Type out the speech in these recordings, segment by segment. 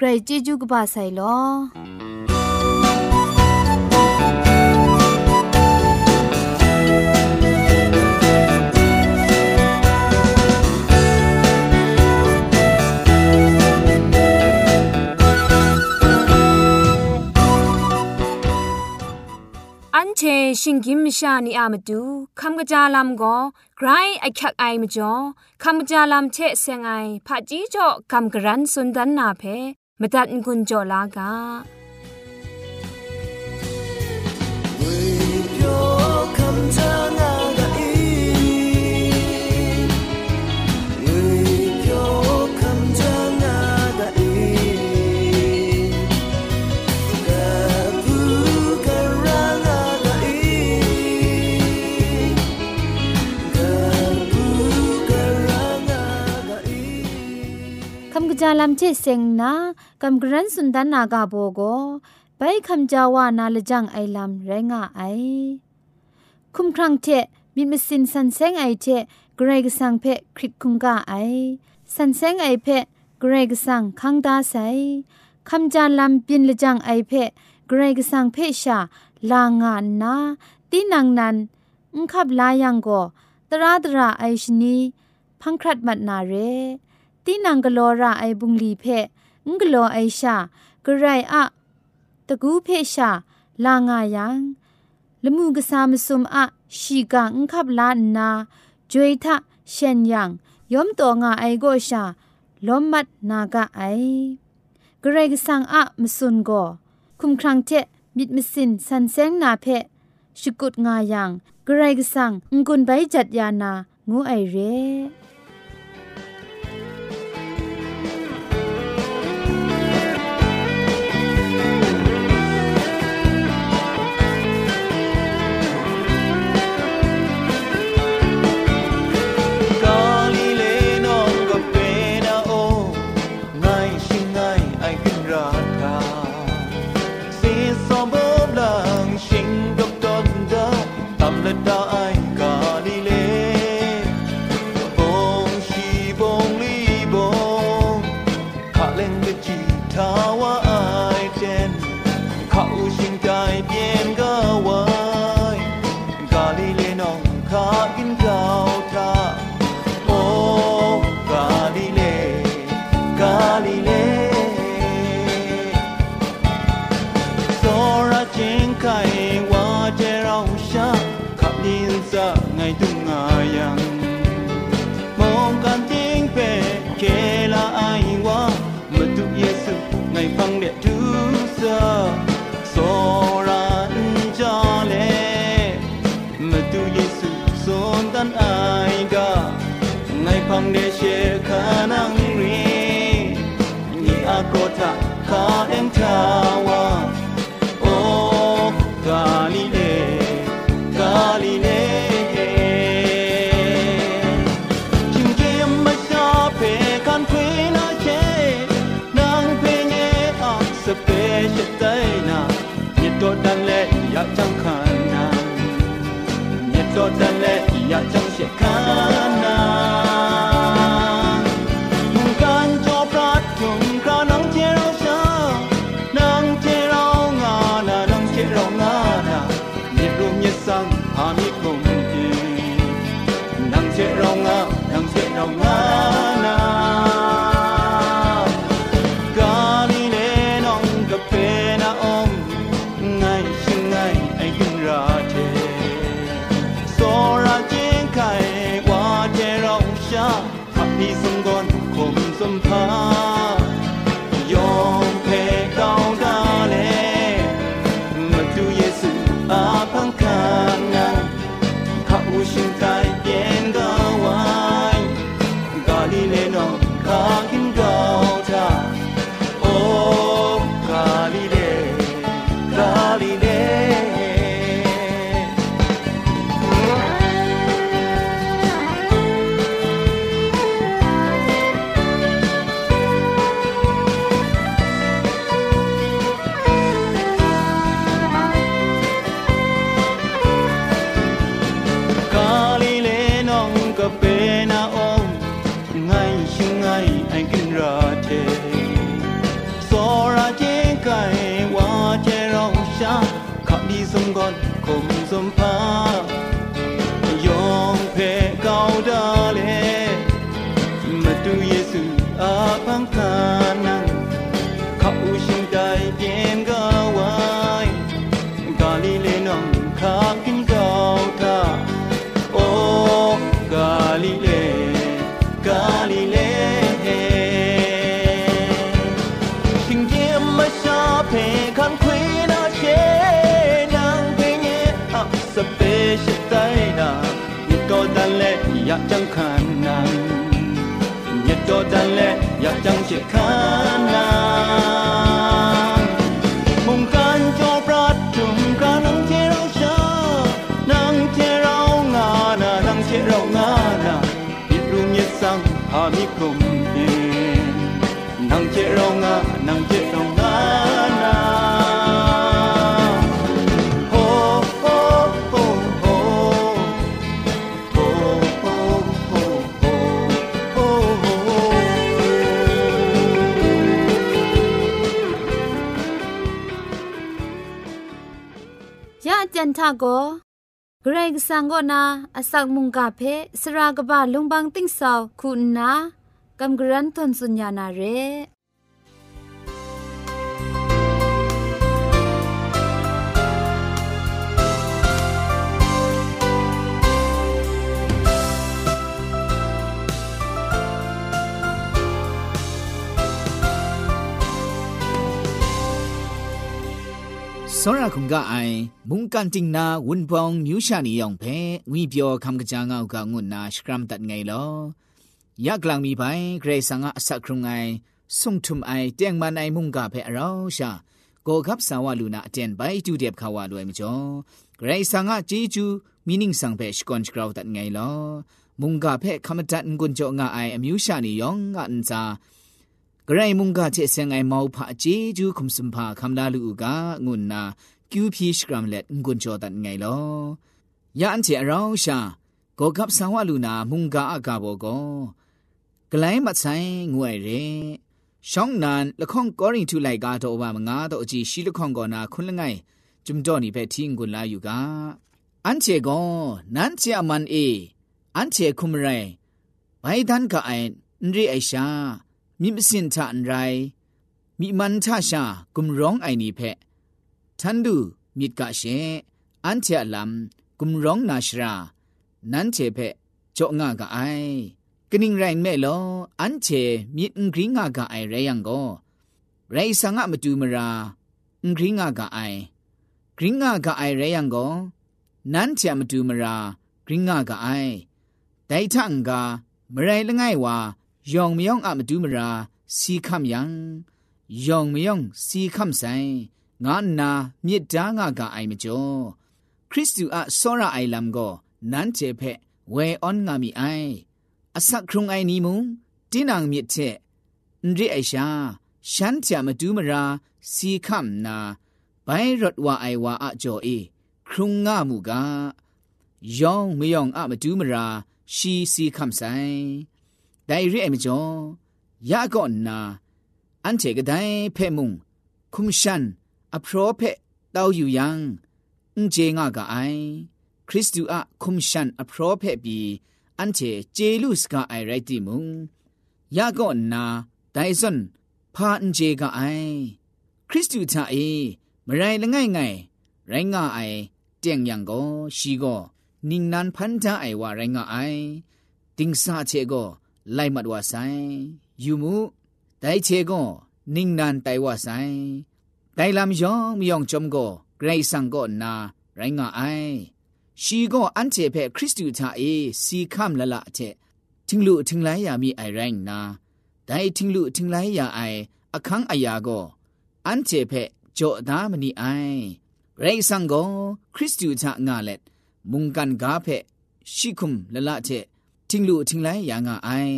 ใครจีจูกบาไซลอันเชชิงกิมชานีอามาดูคำกระจาลำก็ไกรไอคักไอมาจ่อคำกระจาลำเชเซงไอผาจีจ่อคำกระรันสุนดันนาเพ มตัดกุญจลากาเวโยคำเธอ จาลัมเชเซงนากัมกรันสุนดานากาโบโกไปคำจาวานาลจังไอลัมแรงาไอ คุมครังเทมิมสินสันเซงไอเทเกรกสังเพคริกคุงกาไอ สันเซงไอเพเกรกสังคังดาไซคำจาลัมปินลจังไอเพเกรกสังเพชาลางานนาตีนังนันอุคับลายังโกตราตราไอชนีพังครัดมัดนาเร ตีนังกลอระไอบุงลีเพงกลอไอชากระไรอะตะกูเพชาลางายังละมูกษามสุมอะชีกังคับลานนาจวยทะเชนยังยอมตัวงาไอโกชาล้มมัดนากะไอกระไรกสังอะมสุนโกคุมครังเทมิดมสินสันเซงนาเพชกุดงายังกระไรกสังงกุนไปจัดยานางูไอเร่ sayang Mongkan ting pe ke la ai wa Metu Yesu ngai phang địa tu sa So ran cha le Metu Yesu son tan ai ga Ngai phang địa che khanang ri Ni akota ka em tawa 要张看呐，你做的嘞，要张些看呐。 နာညတော်တန်လဲရကြံခန္နာညတော်တန်လဲရကြံချက်ခန္နာ ทาโกเกรงสังกนาอสักมุงกาเพสรากบะลงบางติ้งสาวคุณนากำกรันทนสุญญานาเร စောရခုံကအိုင်မုန်ကန်တင်နာဝွန်ပောင်မြူရှာနီယောင်ဖဲဝီပြောခမ်ကကြာငောက်ကငွန်းနာစကရမ်တတ်ငိုင်လောယက်လန်မီပိုင်ဂရေဆာငါအဆက်ခရုံငိုင်ဆုံထုံအိုင်တຽງမနိုင်မုန်ကဖဲအရောရှာကိုကပ်ဆာဝလူနာအတန်ဘိုင်တူတဲ့ခါဝလွယ်မကျော်ဂရေဆာငါဂျီဂျူမီနင်းဆန်ဖဲစကွန်ချ်ကရောတတ်ငိုင်လောမုန်ကဖဲခမတတ်ငွန်းကျော်ငါအိုင်အမြူရှာနီယောင်ငါအန်စာ กรมุงกาเจเซงไอมาวพะเจจูคุมสุมพาคำลาลูกางุนนากิวพีชกรัมเล็ดงุนจอดันไงลอยาอันเจเราชาก็กับสาวลูนามุงกาอากาโบก็กลายมาใช้งวยเรช่องนั้นละข้องกอริงทุไลกาโตบามงาโตจีชีละข้องกอนาคุณละไงจุมจอนี่ไปทิ้งกุนลาอยู่กาอันเจก็นั้นเจอมันเอ อันเจคุมไรไปทันกะไอนรีไอชา มิมสินทะอันไรมิมันทะชากุมร้องไอนีเพะทันดูมิดกะเชอันเทอลัมกุมร้องนาชรา นั้นเชเพะจอกงากะไอกนิ่งไรแม่ลออันเชมิดกริงากะไอไรยังก็ไรสังะมาดูมรากริงากะไอกริงากะไอไรยังก็นั้นเชมาดูมรากริงากะไอไดทังกามไรละง่ายวา ယောင်မယောင်အမဒူးမရာစီခမ်ယံယောင်မယောင်စီခမ်ဆိုင်ငါနာမြစ်တားငါကအိုင်မကျော်ခရစ်တုအစောရအိုင်လမ်ကိုနန်းချေဖက်ဝဲအွန်ငါမီအိုင်အစခရုံအိုင်နီမုံတင်းနံမြစ်ချက်အန်ရီအရှာရှမ်းချာမတူးမရာစီခမ်နာဘိုင်ရတ်ဝါအိုင်ဝါအကျော်အေခရုံငါမှုကယောင်မယောင်အမတူးမရာရှီစီခမ်ဆိုင် ဒိုင်ရီအမကျော်ယာကောနာအန်တေကဒိုင်ဖဲမုံခုမရှန်အဖရောဖက်တောက်ယူယံအန်ဂျေငါကအိုင်ခရစ်တုအခုမရှန်အဖရောဖက်ပြီးအန်တေဂျေလုစကအိုင်ရိုက်တီမုံယာကောနာဒိုင်ဇွန်ဖာအန်ဂျေကအိုင်ခရစ်တုသာအေမရိုင်လငိုင်ငိုင်ရိုင်းငါအိုင်တຽງယံကိုရှိကိုနင်းနန်ဖန်တာအိုင်ဝရိုင်းငါအိုင်တင်းစာချေကို ไล่มัดว่าไซยูมูไดเชก็นิ่งนานไตว่าไซไดลำยองมยองจอมก็ไกรสังก็นาไรงาไอชีก็อันเจเพคริสตูทาเอซีคัมละละเจทิงลุทิงไลยามีไอแรงนาไดทิงลุทิงไลยาไออคังอายาก็อันเจเพจอดามณีไอไรสังก็คริสตูทางาเล็ดมุงกันกาเพชิคุมละละเจ ทิ้งลู่ทิ้งไรอย่างอ้าย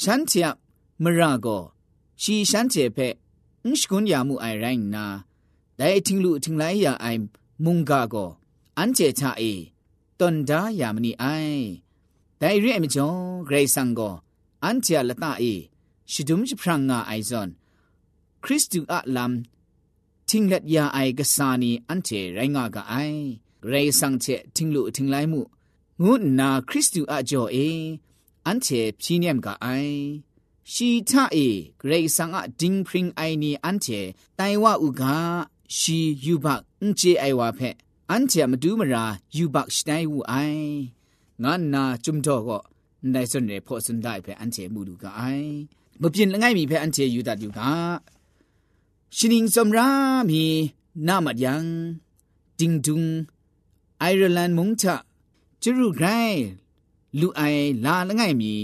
ฉันเทียมรากอชีฉันเจเพอุสกุนยามูไอไรนาได้ทิ้งลู่ทิ้งไรอย่าไอมุงกากออันเจชาเอตอนดายามนีไอได้เรียมจงเกรซังกออันเจละตาเอชิดุมชิพรังงาไอซอนคริสตูอะลัมทิ้งเล็ดยาไอกษานีอันเจไรงากะไอเกรซังเจทิ้งลู่ทิ้งไรมู ငုနာခရစ်တုအကြောအေအန်ချေပြင်းညမ်ကအိုင်ရှိထအေဂရေဆန်အဒင်းပရင်အိုင်နီအန်ချေတိုင်ဝဥကရှိယူဘအန်ချေအိုင်ဝါဖက်အန်ချေမဒူးမရာယူဘစတိုင်ဝအိုင်ငါနာจุမ်တော့ကောနိုင်စွန်ရေဖို့စွန်ဒိုင်ဖက်အန်ချေမူလူကအိုင်မပြင်းလငိုင်မီဖက်အန်ချေယူတတ်ယူကရှင်င်းစမရာမီနာမယံဒင်းဒုံအိုင်ယာလန်မုန်ချာ ကျရုဂရိုင်းလူအိုင်လာလငိုင်မီ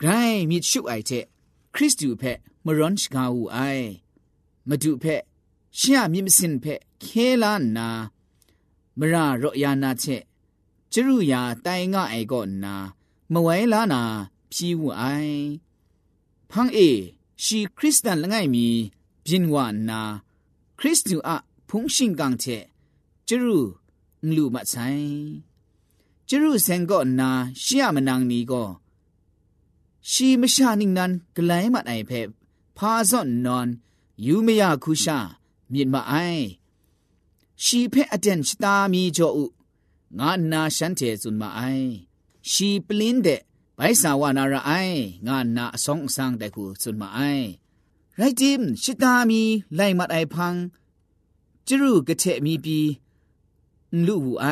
ဂရိုင်းမြစ်ရှုအိုင်တဲ့ခရစ်တုဖက်မရွန်ချကာဦးအိုင်မဒုဖက်ရှရမြင့်မစင်ဖက်ခဲလာနာမရရော့ယာနာချက်ကျရုယာတိုင်ငါအိုင်ကောနာမဝဲလာနာဖြီးဝအိုင်ဖန်းအေရှီခရစ်တန်လငိုင်မီပြင်းဝနာခရစ်တုအဖုန်ရှင်ကန်ချက်ကျရုငလူမဆိုင် จรุเซงก็นาชิยามนางนี้ก็ชีมชานิงนั้นไกลมาไอเพบพาซ่อนนอนยูเมียคุชามีมาไอชีเพอเดนชตามีจออุงานนาฉันเทซุนมาไอชีปลินเดไปสาวานาระไองานนาสองสร้างแต่กูซุนมาไอไรจิมชตามีไลมาไอพังจรุกะเทมีปีลูกไอ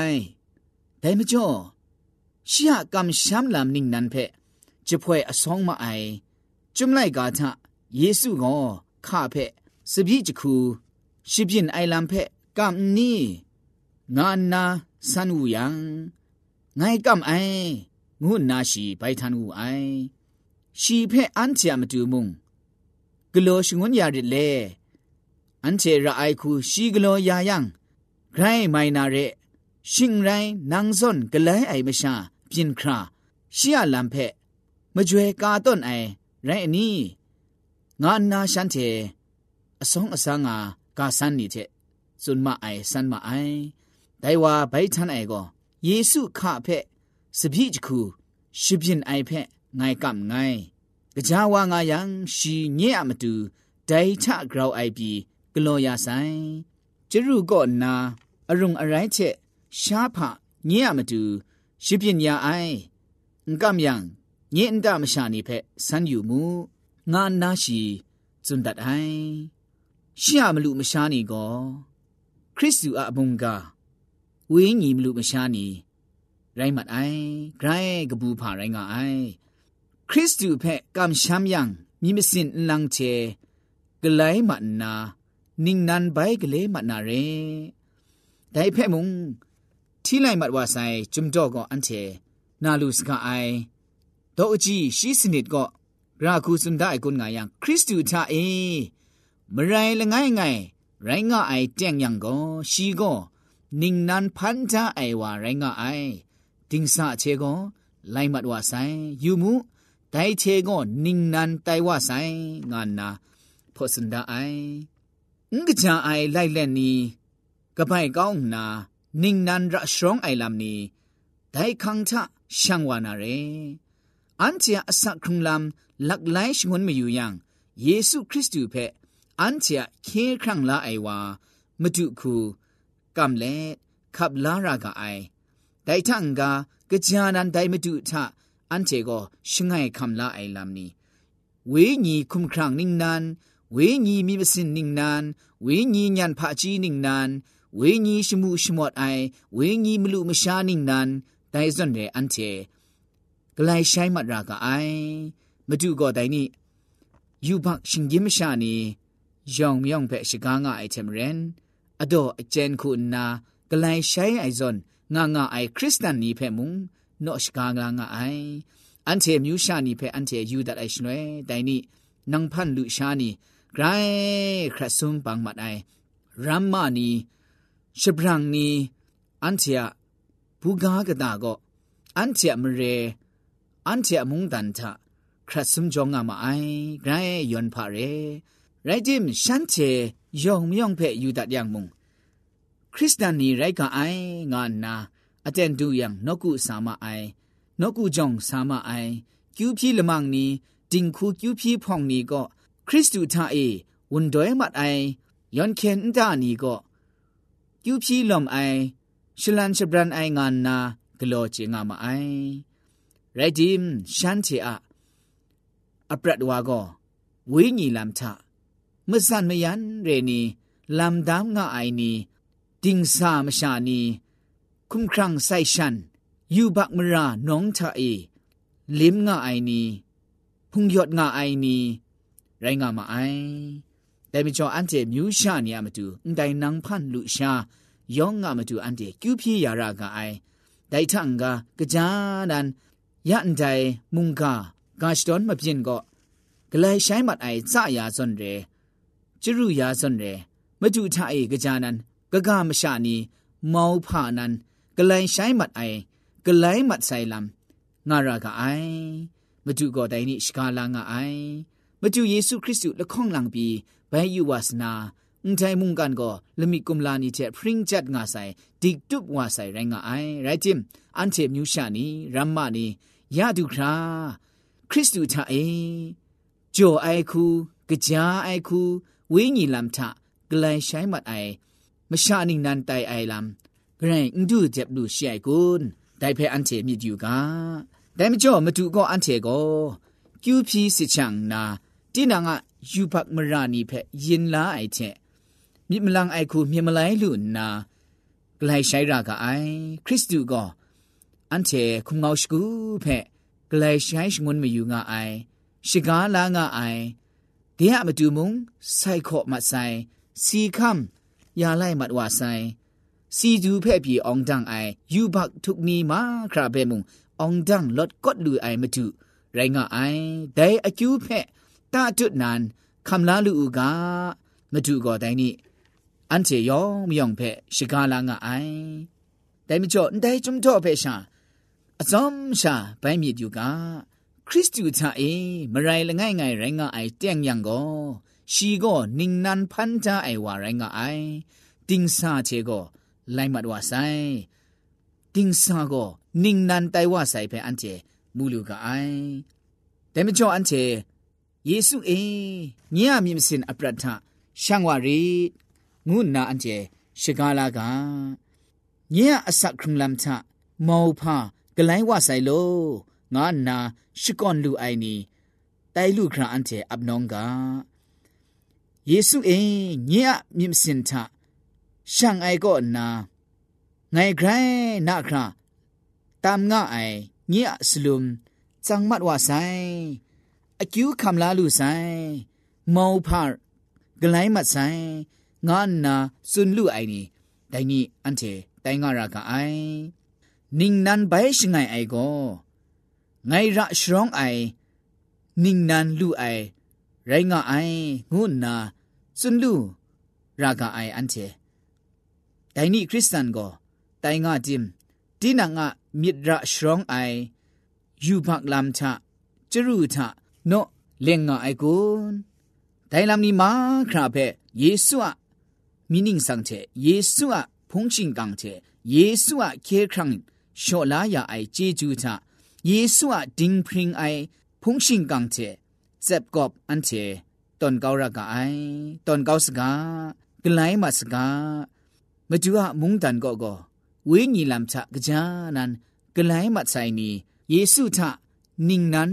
ဘယ်မကျော်ရှီယကမ်ရှမ်လမ်နင်းနန်ဖဲကျဖွဲအဆောင်မအိုင်จุมไลกาทะเยซูกอข้าเพะสบิจคูชิบินไอลัมเพะกัมนี่งานนาสันวูยังไงกัมไองุนนาชีไปทันวูไอชีเพะอันเทียมตูมุงกโลชงุนยาริเลอันเทระไอคูชีกโลยายังไกรไมนาเร ชิงไรนางซ่อนกะไลไอมะชาปินคราชิยะลัมเพมะจวยกาต้นไอไรอนี้งานาชันเทอซองอซางากาซันนี่เทซุนมาไอซันมาไอไดวาไบทันไอโกเยซูคะเพสบิจคูชิบินไอเพไงกัมไงกะจาวางายังชีเงียมตูไดทะกราวไอปีกลอยาไซจรุก็นาอรุงอะไรเช ရှားဖညင်ရမတူရှိပညာအိုင်ငကမြန်ညင်ဒမရှာနေဖက်ဆန်းယူမူငါနာရှိဇွန်ဒတ်အိုင်ရှီယမလူမရှားနေကောခရစ်သူအဘုံကဝင်းညီမလူမရှားနေရိုင်းမတ်အိုင်ဂရိုင်းကဘူးဖာရိုင်းကအိုင်ခရစ်သူဖက်ကမ်ရှမ်ယံမိမစင်လန်းချေဂလိုင်းမနာနင်းနန်ဘိုင်ကလေးမနာရဲဒိုင်ဖက်မုံ ทีไลมัดว่าไซจุมดอกก็อันเทนาลูสกาไอดอกจีชีสนิดก็ราคูสุนได้กุนงายังคริสตูทาเอมไรละไงไงไรงาไอแจงยังก็ชีก็นิ่งนันพันทาไอว่าไรงาไอติงสาเชก็ไลมัดว่าไซยูมูไดเชก็นิ่งนันไตว่าไซงานนาพอสุนได้ไองกจาไอไลแลนนีกระไปก้องนา นิ่งนันระชรองไอลำนี้ได้คังทะช่างวานาเรอันเจียอสักครุงลำหลักไหลชงนมาอยู่ยังเยซูคริสต์เพะอันเจียเคครั้งละไอวามาจุคูกำเละขับลารากาไอได้ทั้งกากระจานันได้มาจุทะอันเจก็ชงไงคำละไอลำนี้เวญีคุมครั้งนิ่งนันเวญีมีประสินนิ่งนันเวญีญานพาจีนิ่งนันน ဝိညာဉ်ရှိမှုရှိမော့အိုင်ဝိညာဉ်မလူမရှားနိနန်ဒိုင်စွန်ရဲအန်တီဂလိုင်ဆိုင်မရာကအိုင်မတူကောတိုင်နိယူဘရှင်ကြီးမရှာနီယောင်မြောင်ဖက်ရှိကားငါအိုက်ချင်ရန်အတော့အကျန်ခုနာဂလိုင်ဆိုင်အိုင်ဇွန်ငါငါအိုင်ခရစ်စတန်နီဖက်မုံနော့ရှိကားငါငါအိုင်အန်တီမြူရှာနီဖက်အန်တီယူဒတ်အိုင်ရှင်လဲတိုင်နိနန်ဖန်လူရှာနီဂရိုင်းခရဆုံပန်းမတ်အိုင်ရမ်မာနီ ရှပရန်နီအန်ချာဘူဂါကဒါကောအန်ချာမရေအန်ချာမုန်တန်ချာခရစုံကြောင့်ငါမအိုင်ဂရိုင်းယွန်ဖာရေရိုက်ဂျင်ရှန်ချေယုံမြုံဖဲယူတတ်យ៉ាងမုံခရစ်တန်နီရိုက်ကအိုင်ငါနာအတန်တူယံနော့ကုစာမအိုင်နော့ကုကြောင့်စာမအိုင်ကျူးဖြီလမန့်နီတင်ခုကျူးဖြီဖောင်နီကောခရစ်တုထာအေဝန်ဒွဲမတ်အိုင်ယွန်ကန်တာနီကော ကျူပြီလွန်အိုင်ရှလန်ချဘရန်အိုင်ငါနာဂလောချေငါမအိုင်ရိုက်ဒီမ်ရှန်တီအာအပရတ်ဝါကောဝိညီလမ်ချမဆန်မယန်ရေနီလမ်ဒမ်ငါအိုင်နီဒင်းစာမရှာနီคุมครังไซชันยูบักมราน้องทะเอลิมงาไอนีพุงยอดงาไอนีไรงามาไอ แต่มิจออันเจมิวชาเนี่ยมาดูแต่นางพันลุชาย่องงามาดูอันเจคิวพี่ยารากาไอได้ทังกากระจานันยันใจมุงกากาชดอนมาเพียนก็กลายใช้มัดไอซ่ายาซนเรจรุยาซนเรมาดูท่าเอกระจานันกะกามชานีเมาผ่านันกลายใช้มัดไอกลายมัดไซลัมงารากาไอมาดูก็ได้นี่สกาลางาไอมาดูเยซูคริสต์ละข้องลังปี ဘဲယူဝါစနာအန်တိုင်မုန်ကန်ကိုလမီကုမလာနီတဲ့ဖရင်ဂျတ်ငါဆိုင်ဒီတုပ်ဝါဆိုင်ရိုင်းငါအိုင်ရိုက်တင်အန်တေမြူရှာနီရမ္မနီယာဒုခရာခရစ်တုထအေဂျိုအိုင်ခုကြာအိုင်ခုဝိညာဉ်လမ်ထဂလိုင်ဆိုင်မတ်အိုင်မရှာနိနန်တိုင်အိုင်လမ်ဂရိန်ဒူဂျက်လူရှိုင်ကွန်းဒိုင်ဖဲအန်တေမြစ်ယူကဒိုင်မကျော်မတူကောအန်တေကိုကျူဖြီစစ်ချန်နာတိနာငါ ယူဘတ်မရာနီဖက်ယင်လာအိုက်ချက်မြစ်မလန်အိုက်ခုမြင်မလိုက်လူနာဂလိုက်ရှိုင်းရာကအိုင်ခရစ်တုကအန်တေခုငေါရှကူဖက်ဂလိုက်ရှိုင်းငွန်းမယူငါအိုင်ရှီကားလာငါအိုင်ဒီဟမတူမုံစိုက်ခော့မဆိုင်စီခမ်ယာလိုက်မတ်ဝါဆိုင်စီဒူဖဲ့ပြေအောင်ဒန်းအိုင်ယူဘတ်ထုကနီမာခရာဘဲမုံအောင်ဒန်းလော့ကော့လူအိုင်မတူရိုင်းငါအိုင်ဒဲအကျူးဖဲ့ တာတုနန်ခမ်လာလူဥကမတူကောတိုင်းနိအန်ချေယောင်မြောင်ဖက်ရှိကားလာငါအိုင်တိုင်မကျော်တိုင်ကျုံတော့ဖက်ရှာအစုံရှာဘိုင်းမြေတူကခရစ်တုချာအေမရိုင်လငိုင်ငိုင်ရိုင်းငါအိုင်တຽງယံကိုရှိကောနင်းနန်ဖန်တာအိုင်ဝါရိုင်းငါအိုင်တင်းစာချေကိုလိုင်းမတ်ဝဆိုင်တင်းစာကိုနင်းနန်တိုင်ဝဆိုင်ဖက်အန်ချေမူလူကအိုင်တိုင်မကျော်အန်ချေ ယေစုအင်းညံ့မြင့်စင်အပရထရှန်ဝရီငုနာအန်ကျေရှကာလာကညံ့အစခရုံလမ်ချမောဖာဂလိုင်းဝဆိုင်လိုငါနာရှကွန်လူအိုင်နီတိုင်လူခရာအန်ကျေအပနောင်ကယေစုအင်းညံ့မြင့်စင်ထရှန်အိုင်ကောနာငိုင်ဂရိုင်းနာခရာတမ်ငါအိုင်ညံ့စလုံสังมัดว่าไซ အကျူးခမလာလူဆိုင်မောဖာဂလိုင်းမဆိုင်ငါနာစွန်လူအိုင်နီဒိုင်နီအန်တေတိုင်ငါရာကအိုင်နင်းနန်ဘိုင်ရှိငိုင်အိုင်ကိုငိုင်ရရှရောင်းအိုင်နင်းနန်လူအိုင်ရိုင်းငါအိုင်ငုနာစွန်လူရာကအိုင်အန်တေဒိုင်နီခရစ်စတန်ကိုတိုင်ငါဂျင်ဒီနာငါမြစ်ရရှရောင်းအိုင်ယူဘတ်လမ်ချကျရူထ နော့လင်ငါအိုက်ကွန်ဒိုင်လမ်နီမာခရာဖဲယေဆုအမီနင်းဆောင်ချေယေဆုအဖုန်ရှင်ကောင်ချေယေဆုအခေခရန်ရှောလာယာအိုက်ဂျေဂျူချာယေဆုအဒင်းဖရင်အိုင်ဖုန်ရှင်ကောင်ချေဇက်ကော့အန်ချေတွန်ကောရကအိုင်တွန်ကောစကာဂလိုင်းမစကာမကျူအမုန်တန်ကောကောဝေးညီလမ်ချကကြာနန်ဂလိုင်းမဆိုင်နီယေဆုထနင်းနန်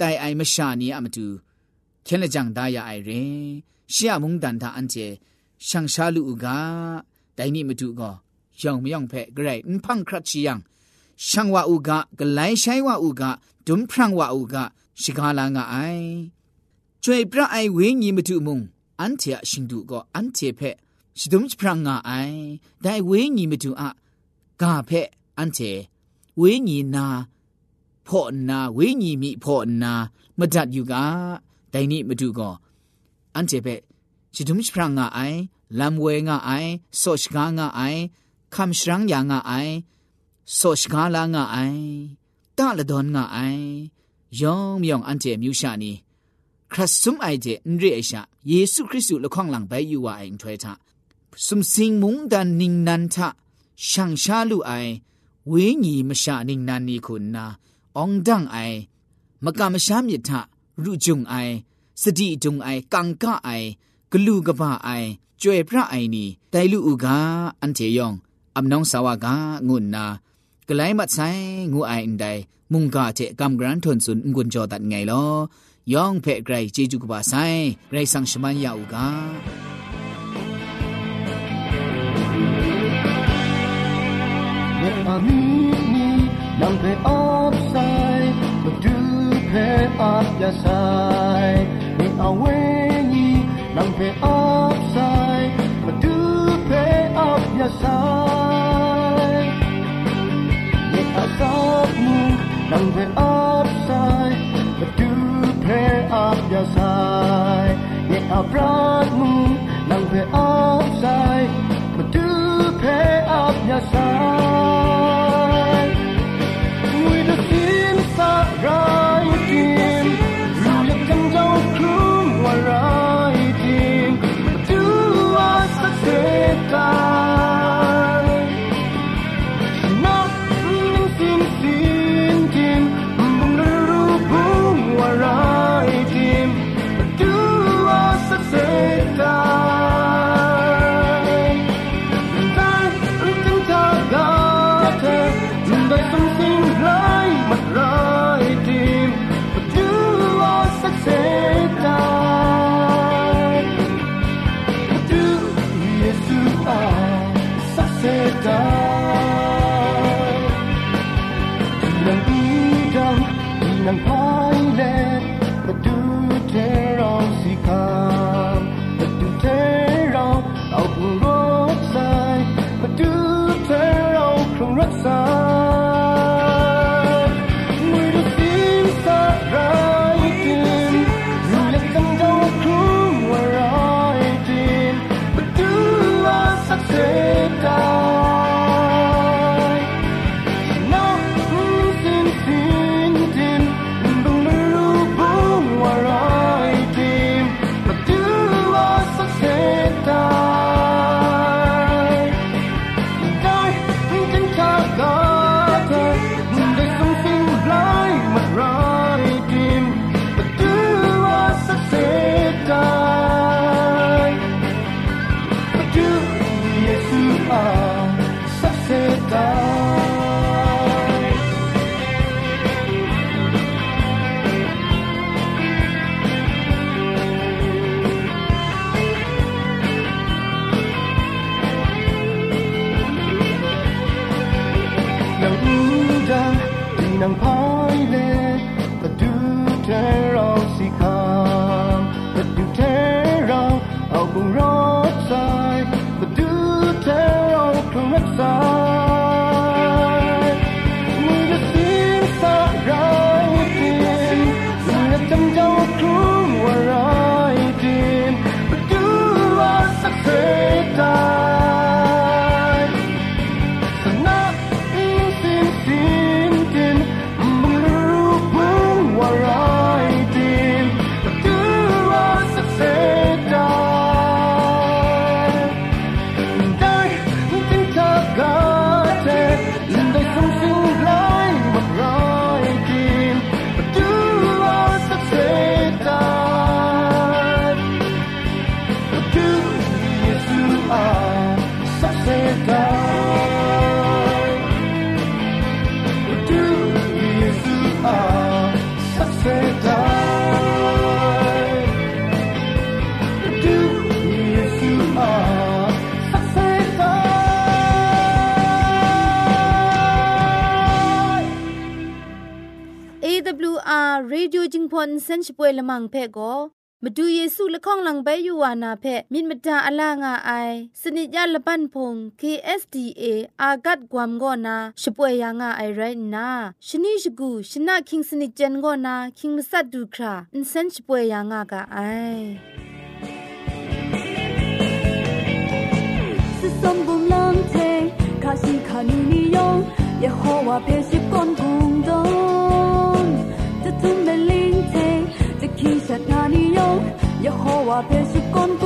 တိုင်အိုင်မရှာနီအမတူခဲလက်ကြောင့်ဒါရအိုင်ရင်ရှေ့မုန်တန်တာအန်ကျေရှန်ရှာလူကဒိုင်နီမတူကောယောင်မြောင်ဖက်ဂရိတ်ဖန်ခရချီယံရှန်ဝါဥကဂလိုင်းဆိုင်ဝါဥကဒွမ်ဖရန်ဝါဥကရှိကားလာငါအိုင်ကျွေပြအိုင်ဝင်းညီမတူမုံအန်တီအရှင်တူကအန်တီဖက်ရှိဒွမ်ဖရန်ငါအိုင်ဒိုင်ဝင်းညီမတူအဂါဖက်အန်တီဝင်းညီနာ ဖော့နာဝိညာဉ်မိဖော့နာမတอยู่ก็แต่นี้มาดูก่อน.อันเจ็บ.ชุဒုံชพဖရငါအိုင်လမ်ဝဲငါအိုင်ဆော့ရှ်ကာางအိုင်ခမ်ရှရန်ယာငါအိုင်ဆော့ရှ်ကာလာငါအိုင်တာလဒွန်ငါအိုครัสซุมไอเจนเรียชาเยซูคริสต์ละข้องหลังไปอยู่ว่าเองถวยทะซุมสิงมุงดันนิงนันทะช่างชาลูไอเวญีมชานิงนันนีคุณนา องดังไอมกามชามิทะรุจุงไอ สติจุงไอกังกะไอ กลูกบะไอจวยพระไอนี่ไดลูอุกาอันเทยองอํานองสาวกางุนนากลายมัดไซงูไออันใดมุงกาเจกัมกรันทนสุนงุนจอตัดไงลอย่องเพ่ไกรเจจุกบาไซไรสังชมันยาอุกาเมื่อมีนี้นำไปออบ phe up ya sai ni away ni nam phe up sai ma du phe up ya sai ni asap mu nam phe up sai ma du phe up ya sai ni abrat mu nam phe up sai 能赢得你能抛 โยจิงพอนเซนช่วยละมังเพ่ก็มาดูเยซูละข้องหลังใบยูวานาเพ่มินมดาอลางาไอ สนิจยาละปันพง KSDA อากัดกวมกอนาชป่วยยางาไอไรนาชนิชกูชนะคิงสนิจันกอนาคิงมสัดดูคราอินเซนชป่วยยางากาไอสมบุมลำเทคาสิคานุนิยองยะโฮวาเพสิบกอนกู 배수권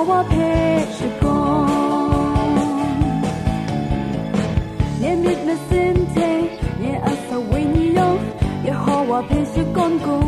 我怕时 thì 了身 còn, nghe nít là 过